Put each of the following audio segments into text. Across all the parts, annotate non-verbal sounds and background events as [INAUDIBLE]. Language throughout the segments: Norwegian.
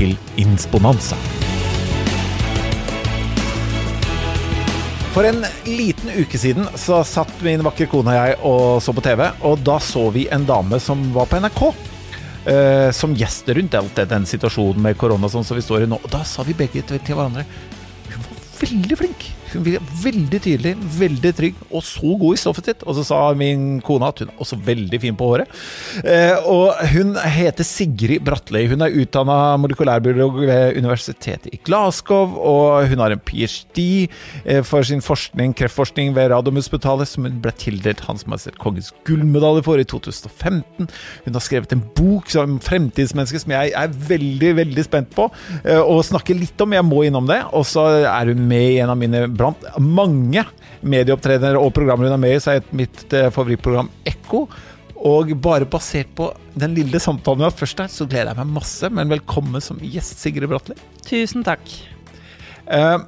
til Insponanza. For en liten uke siden så satt min vakre kone og jeg og så på TV, og da så vi en dame som var på NRK. eh, som gjest rundt alt det, den situasjonen med korona sånn som vi står i nå. Og da sa vi begge til hverandre Hun var veldig flink. Hun var veldig tydelig, veldig trygg og så god i stoffet sitt. Og så sa min kone at hun er også veldig fin på håret. Eh, og hun heter Sigrid Bratteli. Hun er utdanna molekylærbiolog ved universitetet i Glasgow, og hun har en ph.d. eh, for sin forskning, kreftforskning ved Radiumhospitalet, som hun ble tildelt Hans Majestet Kongens gullmedalje for i 2015. Hun har skrevet en bok som fremtidsmenneske som jeg er veldig, veldig spent på eh, å snakke litt om. Jeg må innom det. Og så er hun med i en av mine blant mange medieopptredener og programmer hun er med i, så er mitt eh, favorittprogram Ekko. Og bare basert på den lille samtalen vi har først her, så gleder jeg meg masse. Men velkommen som gjest, Sigrid Bratteli. Tusen takk. Uh,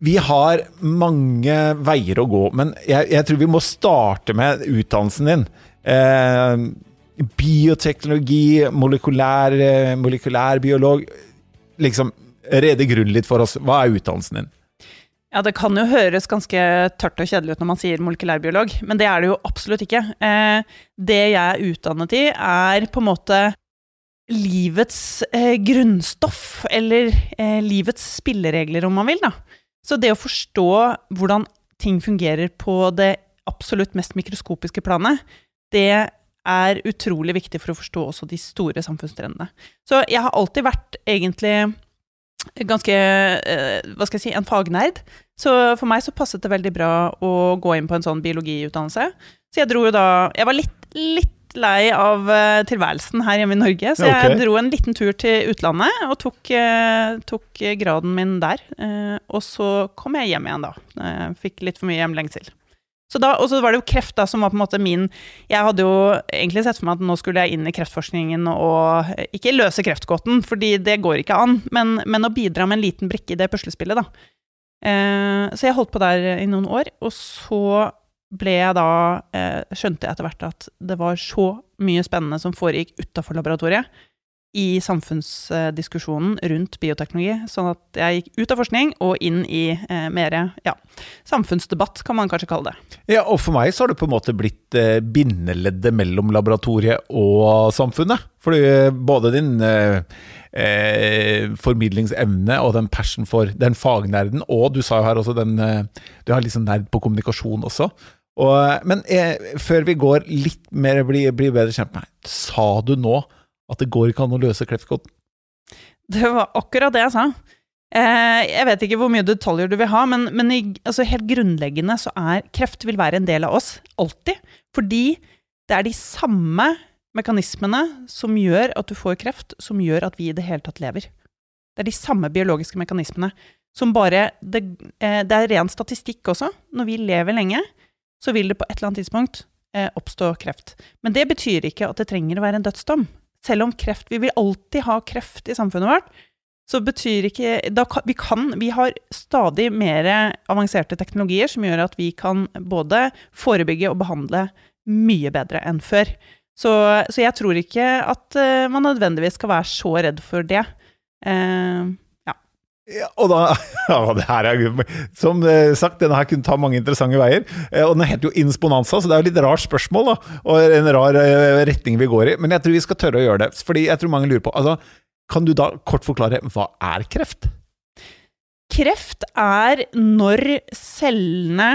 vi har mange veier å gå, men jeg, jeg tror vi må starte med utdannelsen din. Eh, bioteknologi, molekylær, eh, molekylærbiolog. Liksom, rede grunnen litt for oss. Hva er utdannelsen din? Ja, Det kan jo høres ganske tørt og kjedelig ut når man sier molekylærbiolog, men det er det jo absolutt ikke. Eh, det jeg er utdannet i, er på en måte livets eh, grunnstoff, eller eh, livets spilleregler, om man vil. da. Så det å forstå hvordan ting fungerer på det absolutt mest mikroskopiske planet, det er utrolig viktig for å forstå også de store samfunnstrendene. Så jeg har alltid vært egentlig ganske eh, Hva skal jeg si en fagnerd. Så for meg så passet det veldig bra å gå inn på en sånn biologiutdannelse. Så jeg dro jo da Jeg var litt, litt lei av eh, tilværelsen her hjemme i Norge, så jeg okay. dro en liten tur til utlandet og tok, eh, tok graden min der. Og så kom jeg hjem igjen, da. Fikk litt for mye hjemlengsel. Så da, og så var det jo kreft da, som var på en måte min Jeg hadde jo egentlig sett for meg at nå skulle jeg inn i kreftforskningen og eh, ikke løse kreftgåten, fordi det går ikke an, men, men å bidra med en liten brikke i det puslespillet, da. Eh, så jeg holdt på der i noen år, og så ble jeg da eh, Skjønte jeg etter hvert at det var så mye spennende som foregikk utafor laboratoriet i samfunnsdiskusjonen rundt bioteknologi, sånn at jeg gikk ut av forskning og inn i eh, mer ja, samfunnsdebatt, kan man kanskje kalle det. Ja, og for meg så har det på en måte blitt eh, bindeleddet mellom laboratoriet og samfunnet. Fordi eh, både din eh, eh, formidlingsevne og den passion for den fagnerden, og du sa jo her også den eh, Du har liksom nerd på kommunikasjon også. Og, men før vi går litt mer, blir, bli bedre kjent med deg, sa du nå at det går ikke an å løse kreftkoden? Det var akkurat det jeg sa. Eh, jeg vet ikke hvor mye detaljer du vil ha, men, men i, altså helt grunnleggende så er kreft vil være en del av oss, alltid. Fordi det er de samme mekanismene som gjør at du får kreft, som gjør at vi i det hele tatt lever. Det er de samme biologiske mekanismene som bare Det, eh, det er ren statistikk også. Når vi lever lenge, så vil det på et eller annet tidspunkt eh, oppstå kreft. Men det betyr ikke at det trenger å være en dødsdom. Selv om kreft Vi vil alltid ha kreft i samfunnet vårt. Så betyr ikke da, vi, kan, vi har stadig mer avanserte teknologier som gjør at vi kan både forebygge og behandle mye bedre enn før. Så, så jeg tror ikke at eh, man nødvendigvis skal være så redd for det. Eh, ja. Og da, [LAUGHS] ja, det her er, Som eh, sagt, denne her kunne ta mange interessante veier. Eh, Og den heter jo Insponanza, så det er jo litt rart spørsmål, da. Og en rar eh, retning vi går i. Men jeg tror vi skal tørre å gjøre det. Fordi jeg tror mange lurer på altså, Kan du da kort forklare hva er kreft? Kreft er når cellene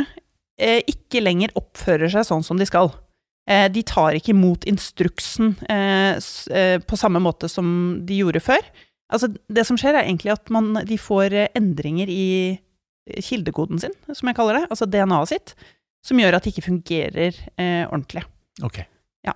eh, ikke lenger oppfører seg sånn som de skal. Eh, de tar ikke imot instruksen eh, på samme måte som de gjorde før. Altså, det som skjer, er egentlig at man, de får eh, endringer i kildekoden sin, som jeg kaller det, altså DNA-et sitt, som gjør at det ikke fungerer eh, ordentlig. Ok. Ja.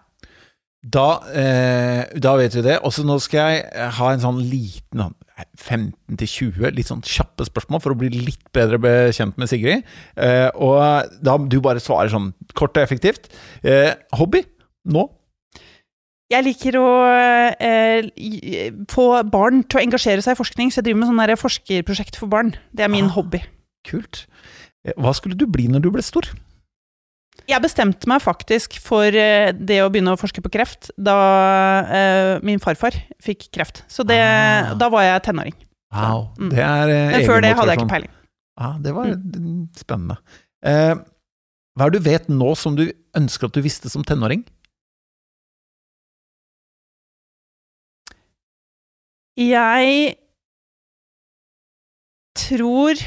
Da, eh, da vet vi det. Også nå skal jeg ha en sånn liten sånn, 15 til 20 litt sånn kjappe spørsmål for å bli litt bedre bekjent med Sigrid. Eh, og da du bare svarer sånn kort og effektivt. Eh, hobby nå? Jeg liker å eh, få barn til å engasjere seg i forskning, så jeg driver med sånn forskerprosjekt for barn. Det er min Ah. hobby. Kult. Eh, Hva skulle du bli når du ble stor? Jeg bestemte meg faktisk for eh, det å begynne å forske på kreft da eh, min farfar fikk kreft. Så det, Ah. da var jeg tenåring. Wow, Mm. det er eh, Men før det hadde jeg ikke peiling. Ja, det var mm, spennende. Eh, hva er det du vet nå som du ønsker at du visste som tenåring? Jeg tror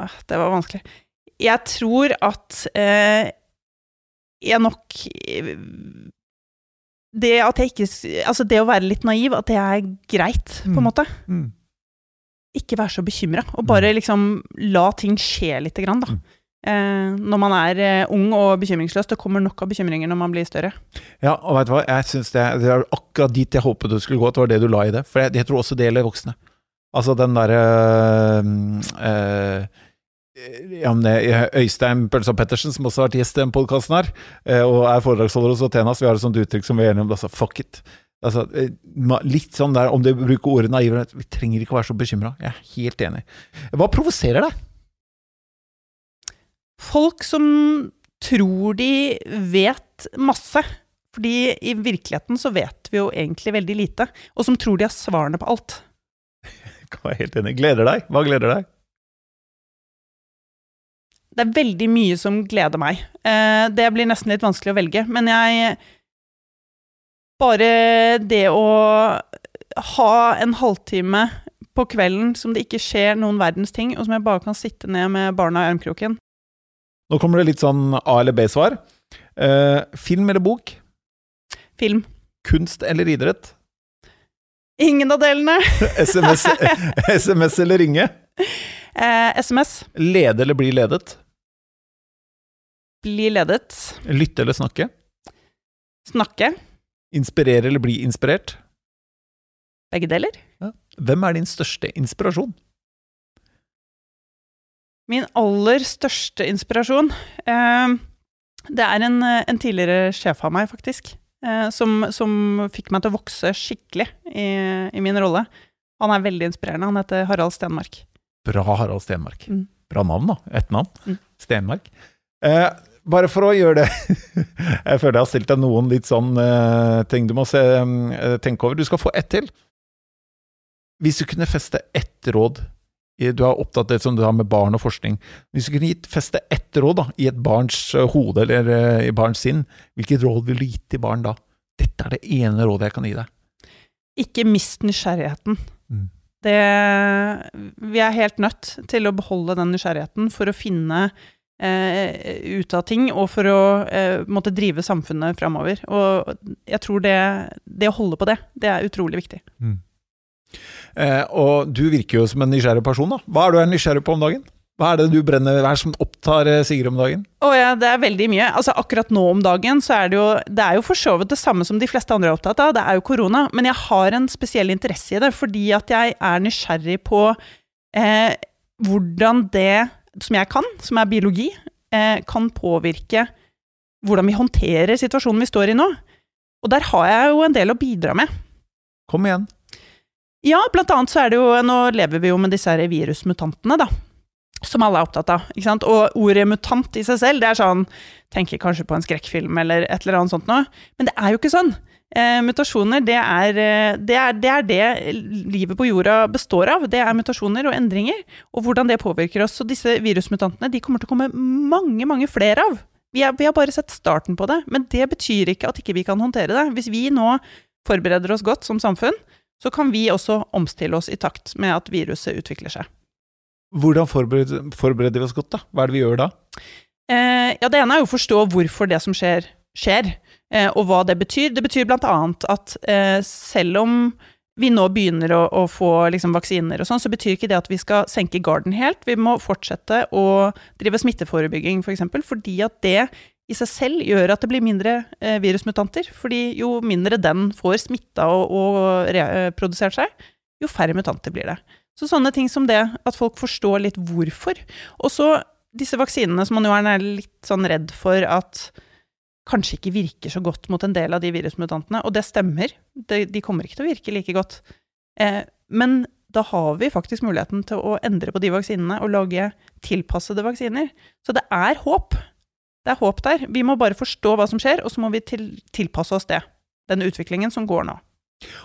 Åh, Det var vanskelig. Jeg tror at eh, jeg nok Det at jeg ikke Altså, det å være litt naiv, at det er greit, på Mm. en måte. Mm. Ikke være så bekymra, og bare liksom la ting skje lite grann, da. Mm. Eh, når man er eh, ung og bekymringsløs. Det kommer nok av bekymringer når man blir større. Ja, og vet du hva, jeg synes det, det er akkurat dit jeg håpet du skulle gå, at det var det du la i det. For jeg, jeg tror også det gjelder voksne. Altså den derre øh, ja, Øystein Pølsa Pettersen, som også har vært gjest i den podkasten her, og er foredragsholder hos Atenas, vi har et sånt uttrykk som vi er enige om, altså fuck it. Altså, litt sånn der, om du bruker ordet naiv, vi trenger ikke å være så bekymra. Jeg er helt enig. Hva provoserer deg? Folk som tror de vet masse. Fordi i virkeligheten så vet vi jo egentlig veldig lite. Og som tror de har svarene på alt. [LAUGHS] Kan være helt enig. Gleder deg? Hva gleder deg? Det er veldig mye som gleder meg. Eh, det blir nesten litt vanskelig å velge. Men jeg Bare det å ha en halvtime på kvelden som det ikke skjer noen verdens ting, og som jeg bare kan sitte ned med barna i armkroken. Nå kommer det litt sånn A- eller B-svar. Eh, film eller bok? Film. Kunst eller idrett? Ingen av delene. [LAUGHS] SMS, SMS [LAUGHS] eller ringe? Eh, SMS. Lede eller bli ledet? Bli ledet. Lytte eller snakke? Snakke. Inspirere eller bli inspirert? Begge deler. Hvem er din største inspirasjon? Min aller største inspirasjon eh, Det er en, en tidligere sjef av meg, faktisk, eh, som, som fikk meg til å vokse skikkelig i, i min rolle. Han er veldig inspirerende. Han heter Harald Stenmark. Bra Harald Stenmark. Mm. Bra navn, da. Ett navn. Mm. Stenmark. Eh, bare for å gjøre det [LAUGHS] Jeg føler jeg har stilt deg noen litt sånn eh, ting du må se, eh, tenke over. Du skal få ett til. Hvis du kunne feste ett råd Du er opptatt av det som du har med barn og forskning. Hvis du kunne gitt, feste ett råd da, i et barns eh, hode eller eh, i barns sinn, hvilket råd ville du gitt til barn da? Dette er det ene rådet jeg kan gi deg. Ikke mist nysgjerrigheten. Mm. Det, vi er helt nødt til å beholde den nysgjerrigheten for å finne eh, ut av ting, og for å eh, måtte drive samfunnet framover. Og jeg tror det, det å holde på det, det er utrolig viktig. Eh, og du virker jo som en nysgjerrig person, da. Hva er du er nysgjerrig på om dagen? Hva er det du brenner, hva er det som opptar eh, Sigrid om dagen? Oh ja, det er veldig mye. Altså Akkurat nå om dagen så er det jo Det er jo for så vidt det samme som de fleste andre er opptatt av, det er jo korona. Men jeg har en spesiell interesse i det, fordi at jeg er nysgjerrig på eh, hvordan det som jeg kan, som er biologi, eh, kan påvirke hvordan vi håndterer situasjonen vi står i nå. Og der har jeg jo en del å bidra med. Kom igjen. Ja, blant annet så er det jo Nå lever vi jo med disse virusmutantene, da. Som alle er opptatt av. ikke sant? Og ordet mutant i seg selv, det er sånn Tenker kanskje på en skrekkfilm eller et eller annet sånt noe. Men det er jo ikke sånn. Eh, mutasjoner, det er, eh, det er, det er det livet på jorda består av. Det er mutasjoner og endringer. Og hvordan det påvirker oss. Så disse virusmutantene de kommer til å komme mange, mange flere av. Vi, er, vi har bare sett starten på det. Men det betyr ikke at ikke vi kan håndtere det. Hvis vi nå forbereder oss godt som samfunn, så kan vi også omstille oss i takt med at viruset utvikler seg. Hvordan forbereder, forbereder vi oss godt, da? Hva er det vi gjør da? Eh, ja, det ene er jo å forstå hvorfor det som skjer, skjer, eh, og hva det betyr. Det betyr blant annet at eh, selv om vi nå begynner å, å få liksom, vaksiner og sånn, så betyr ikke det at vi skal senke garden helt. Vi må fortsette å drive smitteforebygging, f.eks., for eksempel, fordi at det i seg selv gjør at det blir mindre eh, virusmutanter. fordi jo mindre den får smitta og, og reprodusert seg, jo færre mutanter blir det. Så sånne ting som det, at folk forstår litt hvorfor. Og så disse vaksinene som man jo er litt sånn redd for at kanskje ikke virker så godt mot en del av de virusmutantene. Og det stemmer, de, de kommer ikke til å virke like godt. Eh, men da har vi faktisk muligheten til å endre på de vaksinene og lage tilpassede vaksiner. Så det er håp. Det er håp der. Vi må bare forstå hva som skjer, og så må vi til, tilpasse oss det. Den utviklingen som går nå.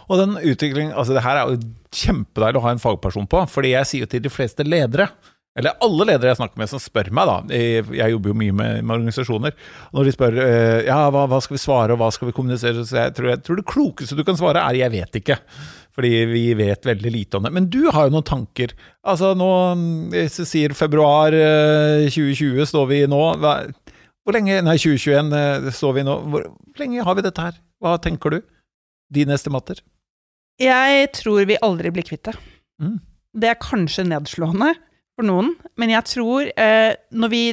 Og den utviklingen, altså det her er jo kjempedeilig å ha en fagperson på, fordi jeg sier jo til de fleste ledere eller alle ledere jeg snakker med som spør meg, da Jeg jobber jo mye med, med organisasjoner. Når de spør eh, ja, hva, hva, skal vi svare, og hva skal vi kommunisere, så jeg tror, jeg tror det klokeste du kan svare, er 'jeg vet ikke'. Fordi vi vet veldig lite om det. Men du har jo noen tanker. Altså nå, hvis du sier februar 2020 eh, står vi nå Hvor lenge Nei, 2021 eh, står vi nå. Hvor, hvor lenge har vi dette her? Hva tenker du? Dine estimater? Jeg tror vi aldri blir kvitt det. Mm. Det er kanskje nedslående for noen. Men jeg tror, eh, når vi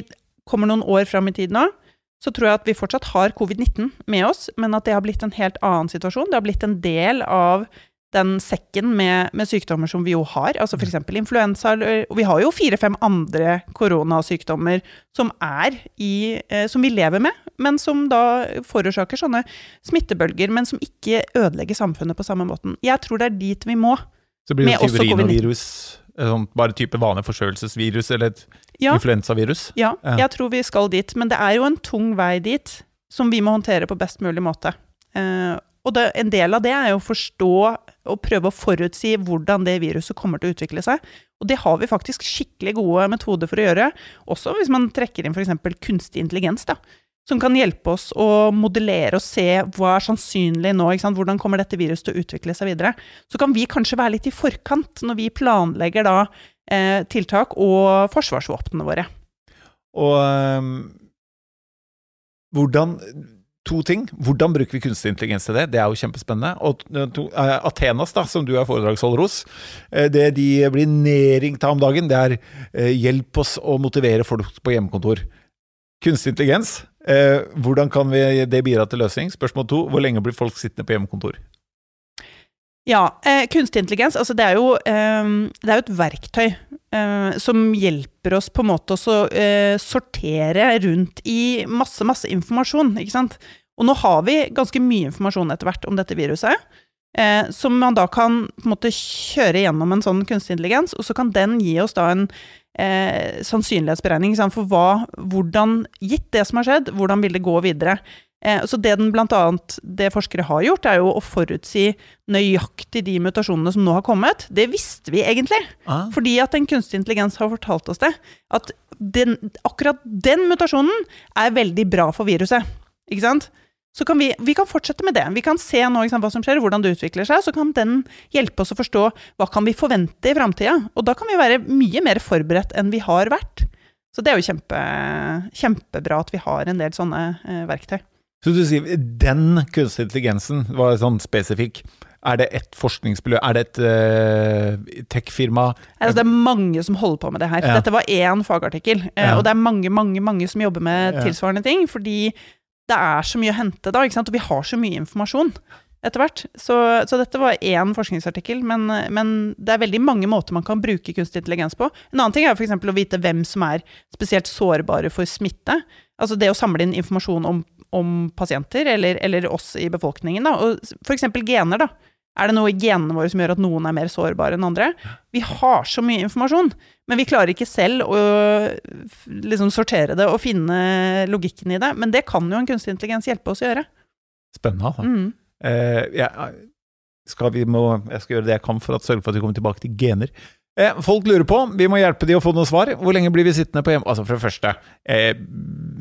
kommer noen år fram i tid nå, så tror jeg at vi fortsatt har covid-19 med oss, men at det har blitt en helt annen situasjon. Det har blitt en del av den sekken med, med sykdommer som vi jo har, altså f.eks. influensa. Og vi har jo fire-fem andre koronasykdommer som er i eh, Som vi lever med, men som da forårsaker sånne smittebølger, men som ikke ødelegger samfunnet på samme måten. Jeg tror det er dit vi må. Så blir det tyverinovirus? Sånn, bare type vanlig forkjølelsesvirus eller et ja. influensavirus? Ja, ja, jeg tror vi skal dit. Men det er jo en tung vei dit, som vi må håndtere på best mulig måte. Eh, og det, en del av det er jo å forstå og prøve å forutsi hvordan det viruset kommer til å utvikle seg. Og det har vi faktisk skikkelig gode metoder for å gjøre, også hvis man trekker inn f.eks. kunstig intelligens. da som kan hjelpe oss å modellere og se hva er sannsynlig nå. Hvordan kommer dette viruset til å utvikle seg videre? Så kan vi kanskje være litt i forkant når vi planlegger da, eh, tiltak og forsvarsvåpnene våre. Og um, hvordan To ting. Hvordan bruker vi kunstig intelligens til det? Det er jo kjempespennende. Og to, uh, Athenas, da, som du er foredragsholder hos, uh, det de blir nedringt av om dagen, det er uh, hjelp oss å motivere folk på hjemmekontor. Kunstig intelligens Eh, hvordan kan vi, det bidra til løsning? Spørsmål to, hvor lenge blir folk sittende på hjemmekontor? Ja, eh, kunstig intelligens, altså det er jo, eh, det er jo et verktøy eh, som hjelper oss på en måte å eh, sortere rundt i masse, masse informasjon, ikke sant. Og nå har vi ganske mye informasjon etter hvert om dette viruset. Eh, som man da kan på en måte kjøre gjennom en sånn kunstig intelligens, og så kan den gi oss da en eh, sannsynlighetsberegning for hva, hvordan, gitt det som har skjedd, hvordan vil det gå videre. Eh, så det den blant annet, det forskere har gjort, er jo å forutsi nøyaktig de mutasjonene som nå har kommet. Det visste vi egentlig, ah. fordi at en kunstig intelligens har fortalt oss det. At den, akkurat den mutasjonen er veldig bra for viruset. Ikke sant? Så kan vi, vi kan fortsette med det. Vi kan se nå sant, hva som skjer, hvordan det utvikler seg. Så kan den hjelpe oss å forstå hva kan vi forvente i framtida. Og da kan vi være mye mer forberedt enn vi har vært. Så det er jo kjempe, kjempebra at vi har en del sånne eh, verktøy. Så du sier den kunstig intelligensen var sånn spesifikk. Er det et forskningsmiljø? Er det et uh, tech-firma? Altså, det er mange som holder på med det her. Ja. Dette var én fagartikkel, eh, ja. og det er mange mange, mange som jobber med tilsvarende ting. Fordi det er så mye å hente da, ikke sant? og vi har så mye informasjon etter hvert. Så, så, dette var én forskningsartikkel, men, men, det er veldig mange måter man kan bruke kunstig intelligens på. En annen ting er f.eks. å vite hvem som er spesielt sårbare for smitte. Altså det å samle inn informasjon om, om pasienter, eller, eller, oss i befolkningen. Da. Og f.eks. gener, da. Er det noe i genene våre som gjør at noen er mer sårbare enn andre? Vi har så mye informasjon, men vi klarer ikke selv å liksom sortere det og finne logikken i det. Men det kan jo en kunstig intelligens hjelpe oss å gjøre. Spennende, altså. Mm. Uh, jeg, skal vi må, jeg skal gjøre det jeg kan for å sørge for at vi kommer tilbake til gener. Eh, folk lurer på, vi må hjelpe de å få noe svar. Hvor lenge blir vi sittende på hjemme... Altså For det første, eh,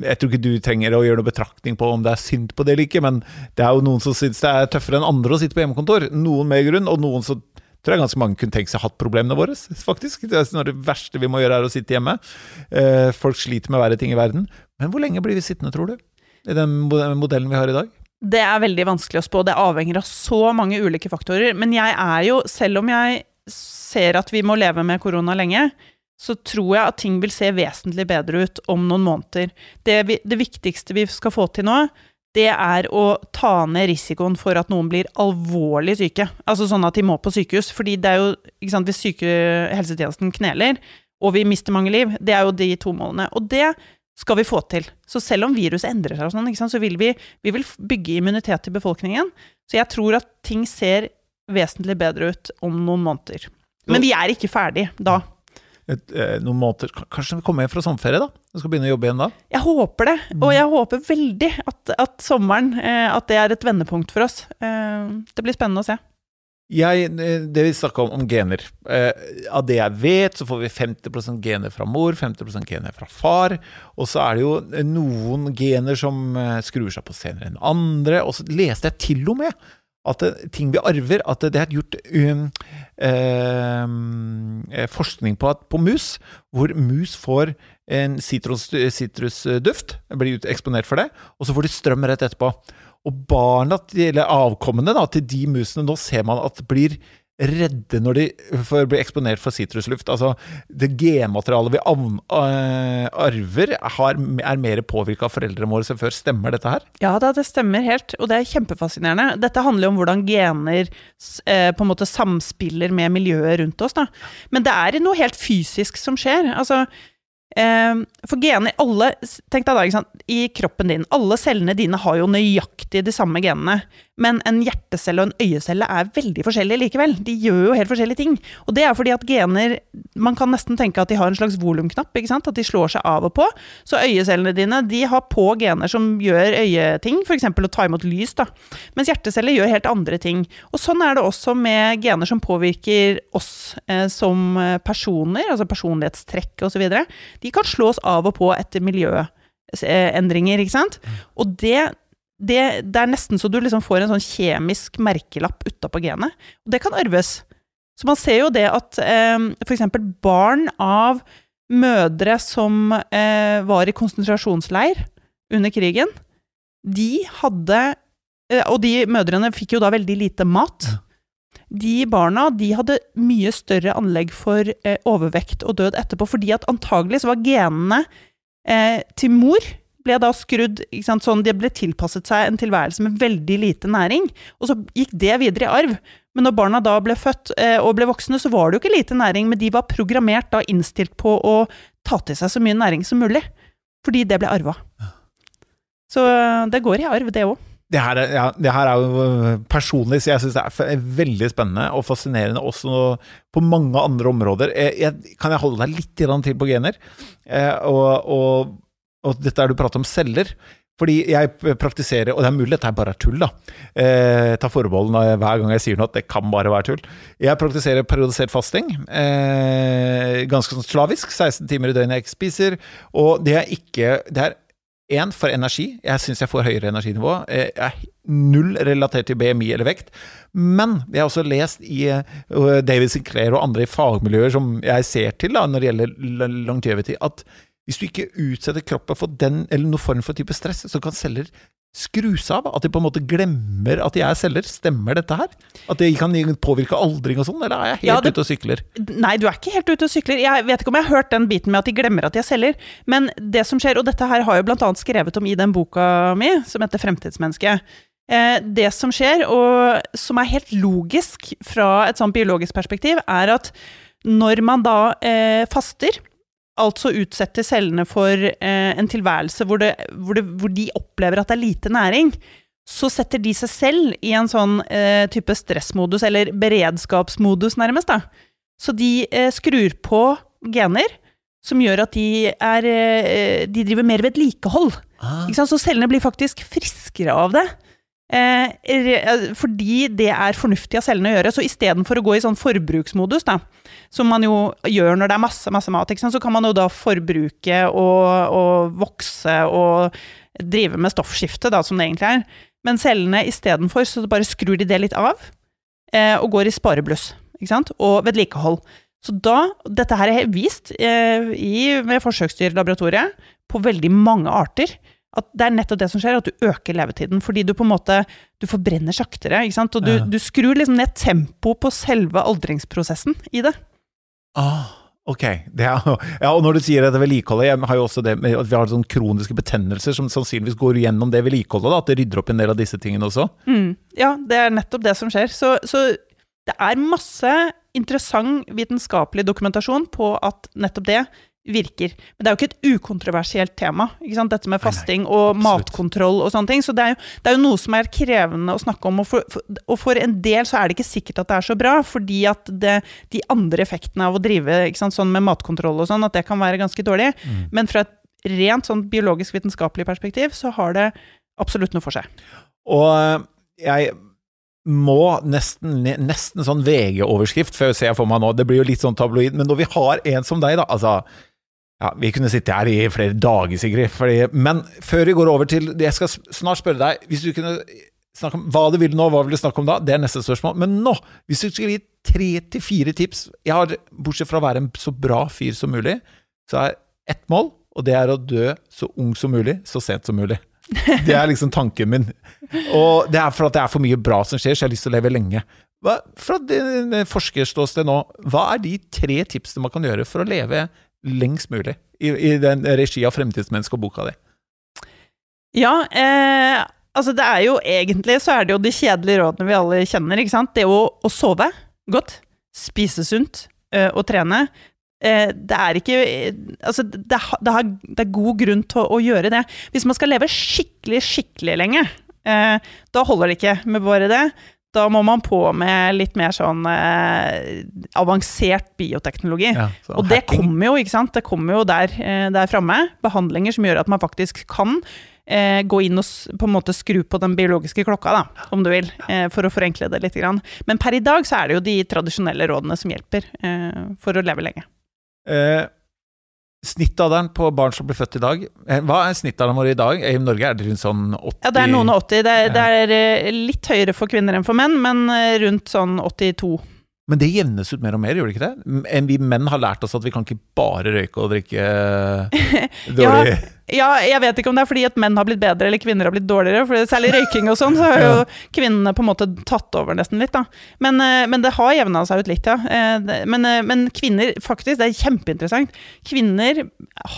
jeg tror ikke du trenger å gjøre noe betraktning på om det er synd på det eller ikke, men det er jo noen som syns det er tøffere enn andre å sitte på hjemmekontor. Noen med grunn, og noen som tror jeg ganske mange kunne tenkt seg hatt problemene våre, faktisk. Det er det verste vi må gjøre, er å sitte hjemme. Eh, folk sliter med verre ting i verden. Men hvor lenge blir vi sittende, tror du? I den modellen vi har i dag? Det er veldig vanskelig å spå. Det avhenger av så mange ulike faktorer. Men jeg er jo, selv om jeg ser at vi må leve med korona lenge, så tror jeg at ting vil se vesentlig bedre ut om noen måneder. Det, vi, det viktigste vi skal få til nå, det er å ta ned risikoen for at noen blir alvorlig syke. Altså sånn at de må på sykehus. Fordi det er jo, ikke sant, hvis syke helsetjenesten kneler, og vi mister mange liv, det er jo de to målene. Og det skal vi få til. Så selv om viruset endrer seg, og sånn, så vil vi, vi vil bygge immunitet til befolkningen. Så jeg tror at ting ser vesentlig bedre ut om noen måneder. Men vi er ikke ferdig da et, eh, noen måneder Kanskje vi kommer hjem fra sommerferie, da? Du skal begynne å jobbe igjen da? Jeg håper det. Og jeg håper veldig at, at sommeren eh, at det er et vendepunkt for oss. Eh, det blir spennende å se. Jeg, det vi snakka om, om gener eh, Av det jeg vet, så får vi 50% gener fra mor, 50% gener fra far. Og så er det jo noen gener som skrur seg på senere enn andre. Og så leste jeg til og med at ting vi arver At det er gjort um, eh, forskning på, at, på, mus, hvor mus får en sitrusduft, blir eksponert for det, og så får de strøm rett etterpå. Og barna, eller avkommene da, til de musene, nå ser man at blir redde når de får bli eksponert for sitrusluft. Altså, det genmaterialet vi eh, arver, er mer påvirka av foreldrene våre som før. Stemmer dette her? Ja, det stemmer helt, og det er kjempefascinerende. Dette handler jo om hvordan gener eh, på en måte samspiller med miljøet rundt oss. Da. Men det er noe helt fysisk som skjer. Altså, for gener alle, Tenk deg da, ikke sant, i kroppen din. Alle cellene dine har jo nøyaktig de samme genene. Men en hjertecelle og en øyecelle er veldig forskjellige likevel. De gjør jo helt forskjellige ting. Og det er fordi at gener Man kan nesten tenke at de har en slags volumknapp. At de slår seg av og på. Så øyecellene dine de har på gener som gjør øyeting, f.eks. å ta imot lys. da. Mens hjerteceller gjør helt andre ting. Og sånn er det også med gener som påvirker oss eh, som personer, altså personlighetstrekk osv de kan slås av og på etter miljøendringer, ikke sant. Og det, det, det er nesten så du liksom får en sånn kjemisk merkelapp utapå genet. Og det kan arves. Så man ser jo det at eh, f.eks. barn av mødre som eh, var i konsentrasjonsleir under krigen, de hadde eh, Og de mødrene fikk jo da veldig lite mat. Ja de barna de hadde mye større anlegg for eh, overvekt og død etterpå, fordi at antagelig så var genene eh, til mor ble da skrudd sant, sånn De ble tilpasset seg en tilværelse med veldig lite næring, og så gikk det videre i arv. Men når barna da ble født eh, og ble voksne, så var det jo ikke lite næring, men de var programmert da innstilt på å ta til seg så mye næring som mulig. Fordi det ble arva. Så eh, det går i arv, det òg det her, er, ja, det her, er jo øh, personlig, så jeg syns det er veldig spennende og fascinerende også på mange andre områder. Jeg, jeg, kan jeg holde deg litt til på gener? Eh, og, og, og, dette er du prater om celler. Fordi jeg praktiserer, og det er mulig dette bare er tull, da. Eh, ta forbehold hver gang jeg sier noe at det kan bare være tull. Jeg praktiserer periodisert fasting. Eh, ganske sånn slavisk. 16 timer i døgnet jeg ikke spiser. Og det er ikke Det er Én, for energi. Jeg syns jeg får høyere energinivå. Jeg er null relatert til BMI eller vekt. Men jeg har også lest i uh, David Sinclair og andre i fagmiljøer som jeg ser til da, når det gjelder longevity, at hvis du ikke utsetter kroppen for den eller noen form for type stress, så kan celler skrus av? At de på en måte glemmer at de er celler? Stemmer dette her? At det kan påvirke aldring og sånn, eller er jeg helt ja, det, ute og sykler? Nei, du er ikke helt ute og sykler. Jeg vet ikke om jeg har hørt den biten med at de glemmer at de er celler, men det som skjer, og dette her har jeg annet skrevet om i den boka mi, som heter Fremtidsmenneske. Eh, det som skjer, og som er helt logisk fra et sånt biologisk perspektiv, er at når man da eh, faster, altså utsette cellene for eh, en tilværelse hvor, det, hvor, det, hvor, de opplever at det er lite næring, så setter de seg selv i en sånn eh, type stressmodus, eller beredskapsmodus, nærmest. da. Så de eh, skrur på gener som gjør at de, er, eh, de driver mer vedlikehold. Ah. Så cellene blir faktisk friskere av det. Eh, eh, fordi det er fornuftig av cellene å gjøre. Så istedenfor å gå i sånn forbruksmodus, da, som man jo gjør når det er masse, masse mat, så kan man jo da forbruke og, og vokse og drive med stoffskifte, da, som det egentlig er. Men cellene istedenfor, så bare skrur de det litt av, eh, og går i sparebluss. Ikke sant? Og vedlikehold. Så da, dette her er vist eh, i, ved forsøksdyrlaboratoriet på veldig mange arter at det er nettopp det som skjer, at du øker levetiden. Fordi du på en måte du forbrenner saktere. ikke sant? Og du, ja. du skrur liksom ned tempoet på selve aldringsprosessen i det. Ah, Ok. Det er, ja, og når du sier dette vedlikeholdet, jeg har jo også det med at vi har sånne kroniske betennelser som sannsynligvis går gjennom det vedlikeholdet, at det rydder opp en del av disse tingene også. Mm. Ja, det er nettopp det som skjer. Så, så det er masse interessant vitenskapelig dokumentasjon på at nettopp det virker. Men det er jo ikke et ukontroversielt tema, ikke sant? dette med fasting og absolutt. matkontroll og sånne ting. Så det er, jo, det er jo noe som er krevende å snakke om, og for, for, og for en del så er det ikke sikkert at det er så bra, fordi at det, de andre effektene av å drive sant, sånn med matkontroll og sånn, at det kan være ganske dårlig. Mm. Men fra et rent sånn biologisk vitenskapelig perspektiv, så har det absolutt noe for seg. Og eh, jeg må nesten, nesten sånn VG-overskrift, for jeg ser for meg nå, det blir jo litt sånn tabloid, men når vi har en som deg, da, altså ja, Vi kunne sitte her i flere dager, Sigrid. Fordi, men før vi går over til Jeg skal snart spørre deg Hvis du kunne snakke om hva du vil nå, hva vil du snakke om da? Det er neste spørsmål. Men nå, hvis du skulle gi tre til fire tips Jeg har, bortsett fra å være en så bra fyr som mulig, så er ett mål, og det er å dø så ung som mulig, så sent som mulig. [LAUGHS] Det er liksom tanken min. Og det er for at det er for mye bra som skjer, så jeg har lyst til å leve lenge. Hva, fra forskerståsted nå, hva er de tre tipsene man kan gjøre for å leve lengst mulig, i, i den regi av Fremtidsmenneske og boka di? Ja, eh, altså det er jo egentlig så er det jo de kjedelige rådene vi alle kjenner, ikke sant. Det å, å sove godt, spise sunt eh, og trene. Eh, det er ikke Altså, det, det, har, det er god grunn til å, å gjøre det. Hvis man skal leve skikkelig, skikkelig lenge, eh, da holder det ikke med bare det. Da må man på med litt mer sånn eh, avansert bioteknologi. Ja, så Og det hacking. kommer jo, ikke sant? Det kommer jo der, eh, der framme. Behandlinger som gjør at man faktisk kan eh, gå inn og på en måte skru på den biologiske klokka, da, om du vil, eh, for å forenkle det litt. Grann. Men per i dag så er det jo de tradisjonelle rådene som hjelper eh, for å leve lenge. Eh, snittalderen på barn som blir født i dag, eh, hva er snittalderen vår i dag? I Norge er det rundt sånn 80 Ja, det er noen og 80. Det er, det er eh, litt høyere for kvinner enn for menn, men eh, rundt sånn 82. Men det jevnes ut mer og mer, gjør det ikke det? Enn Vi menn har lært oss at vi kan ikke bare røyke og drikke eh, [LAUGHS] dårlig Ja, jeg vet ikke om det er fordi at menn har blitt bedre eller kvinner har blitt dårligere. For særlig røyking og sånn, så har [LAUGHS] jo kvinnene på en måte tatt over nesten litt, da. Men, eh, men det har jevna seg ut litt, ja. Eh, Men, men kvinner, faktisk, det er kjempeinteressant. Kvinner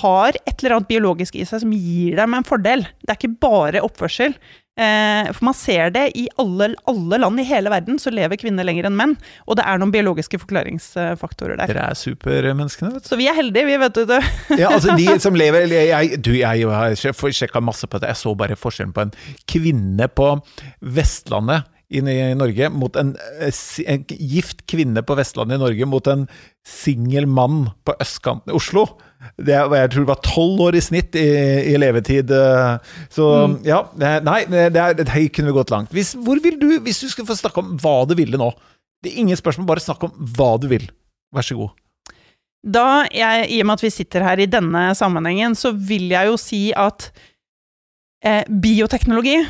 har et eller annet biologisk i seg som gir dem en fordel. Det er ikke bare oppførsel. Eh, For man ser det i alle, alle land i hele verden, så lever kvinner lenger enn menn. Og det er noen biologiske forklaringsfaktorer der. Dere er supermenneskene, vet du. Så vi er heldige, vi, vet du. det. [LAUGHS] Ja, altså de som lever jeg, Du, jeg har sjekka masse på det. Jeg så bare forskjellen på en kvinne på Vestlandet i i Norge mot en, eh, en gift kvinne på Vestlandet i Norge mot en singel mann på østkanten i Oslo. Det er, jeg tror det var tolv år i snitt i, i levetid. Så mm. ja, nei, det, er, det kunne vi gått langt. Hvis, hvor vil du, hvis du skulle få snakke om hva du ville nå Det er ingen spørsmål, bare snakk om hva du vil. Vær så god. Da jeg, I og med at vi sitter her i denne sammenhengen, så vil jeg jo si at eh, bioteknologi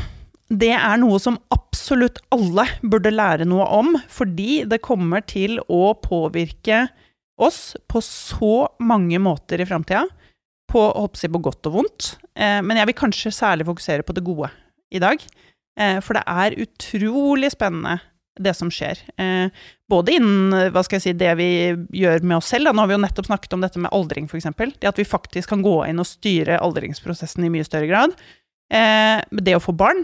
det er noe som absolutt alle burde lære noe om, fordi det kommer til å påvirke oss på så mange måter i framtida. På, å si, på godt og vondt. Eh, men jeg vil kanskje særlig fokusere på det gode i dag. Eh, for det er utrolig spennende det som skjer. Eh, både innen hva skal jeg si, det vi gjør med oss selv. Nå har vi jo nettopp snakket om dette med aldring, f.eks. Det at vi faktisk kan gå inn og styre aldringsprosessen i mye større grad. Det å få barn,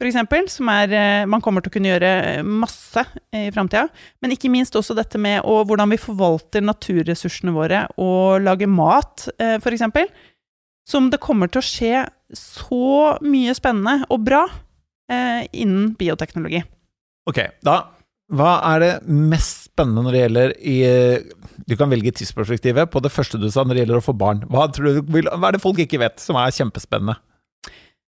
f.eks., som er eh, Man kommer til å kunne gjøre masse i framtida. Men ikke minst også dette med å, hvordan vi forvalter naturressursene våre og lager mat, eh, f.eks. Som det kommer til å skje så mye spennende og bra eh, innen bioteknologi. Ok, da Hva er det mest spennende når det gjelder i Du kan velge tidsperspektivet på det første du sa når det gjelder å få barn. Hva, vil- hva er det folk ikke vet, som er kjempespennende?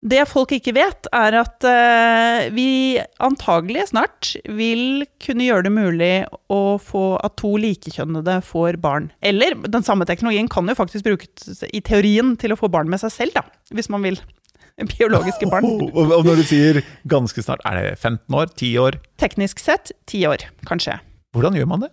Det folk ikke vet, er at eh, vi antagelig snart vil kunne gjøre det mulig å få at to likekjønnede får barn. Eller den samme teknologien kan jo faktisk brukes i teorien til å få barn med seg selv, da, hvis man vil. Biologiske barn. [LAUGHS] Og, når du sier ganske snart, er det 15 år? 10 år? Teknisk sett 10 år, kanskje. Hvordan gjør man det?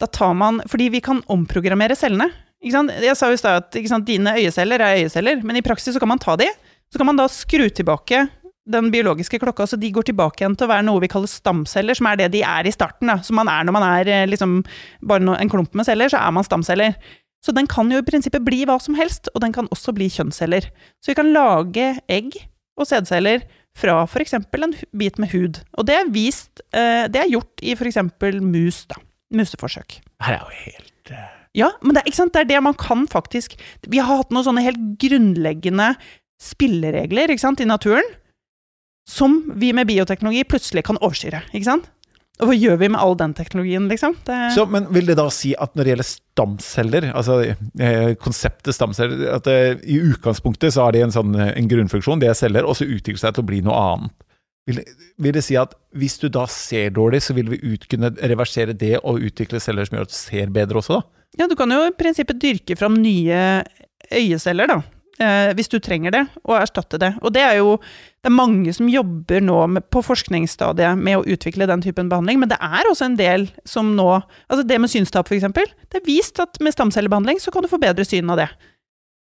Da tar man Fordi vi kan omprogrammere cellene. Ikke sant? Jeg sa jo i stad at sant, dine øyeceller er øyeceller, men i praksis så kan man ta de, så kan man da skru tilbake den biologiske klokka, så de går tilbake igjen til å være noe vi kaller stamceller, som er det de er i starten. Da. Som man er når man er eh, liksom, bare en klump med celler, så er man stamceller. Så den kan jo i prinsippet bli hva som helst, og den kan også bli kjønnsceller. Så vi kan lage egg og sædceller fra f.eks. en bit med hud. Og det er vist eh, Det er gjort i f.eks. mus, da. Museforsøk. Det her er jo helt uh... Ja, men det, det, er det man kan faktisk Vi har hatt noen sånne helt grunnleggende spilleregler sant, i naturen som vi med bioteknologi plutselig kan overstyre. ikke sant? Og hva gjør vi med all den teknologien, liksom? Det... Så, men Vil det da si at når det gjelder stamceller, altså eh, konseptet stamceller, at eh, i utgangspunktet så har de en, sånn, en grunnfunksjon, det er celler, og så utvikler seg til å bli noe annet? Vil, vil, det si at hvis du da ser dårlig, så vil vi ut, kunne reversere det og utvikle celler som gjør at du ser bedre også, da? Ja, du kan jo i prinsippet dyrke fram nye øyeceller, da eh, hvis du trenger det, og erstatte det. Og det er jo det er mange som jobber nå med, på forskningsstadiet med å utvikle den typen behandling, men det er også en del som nå Altså det med synstap, f.eks. Det er vist at med stamcellebehandling så kan du få bedre syn av det.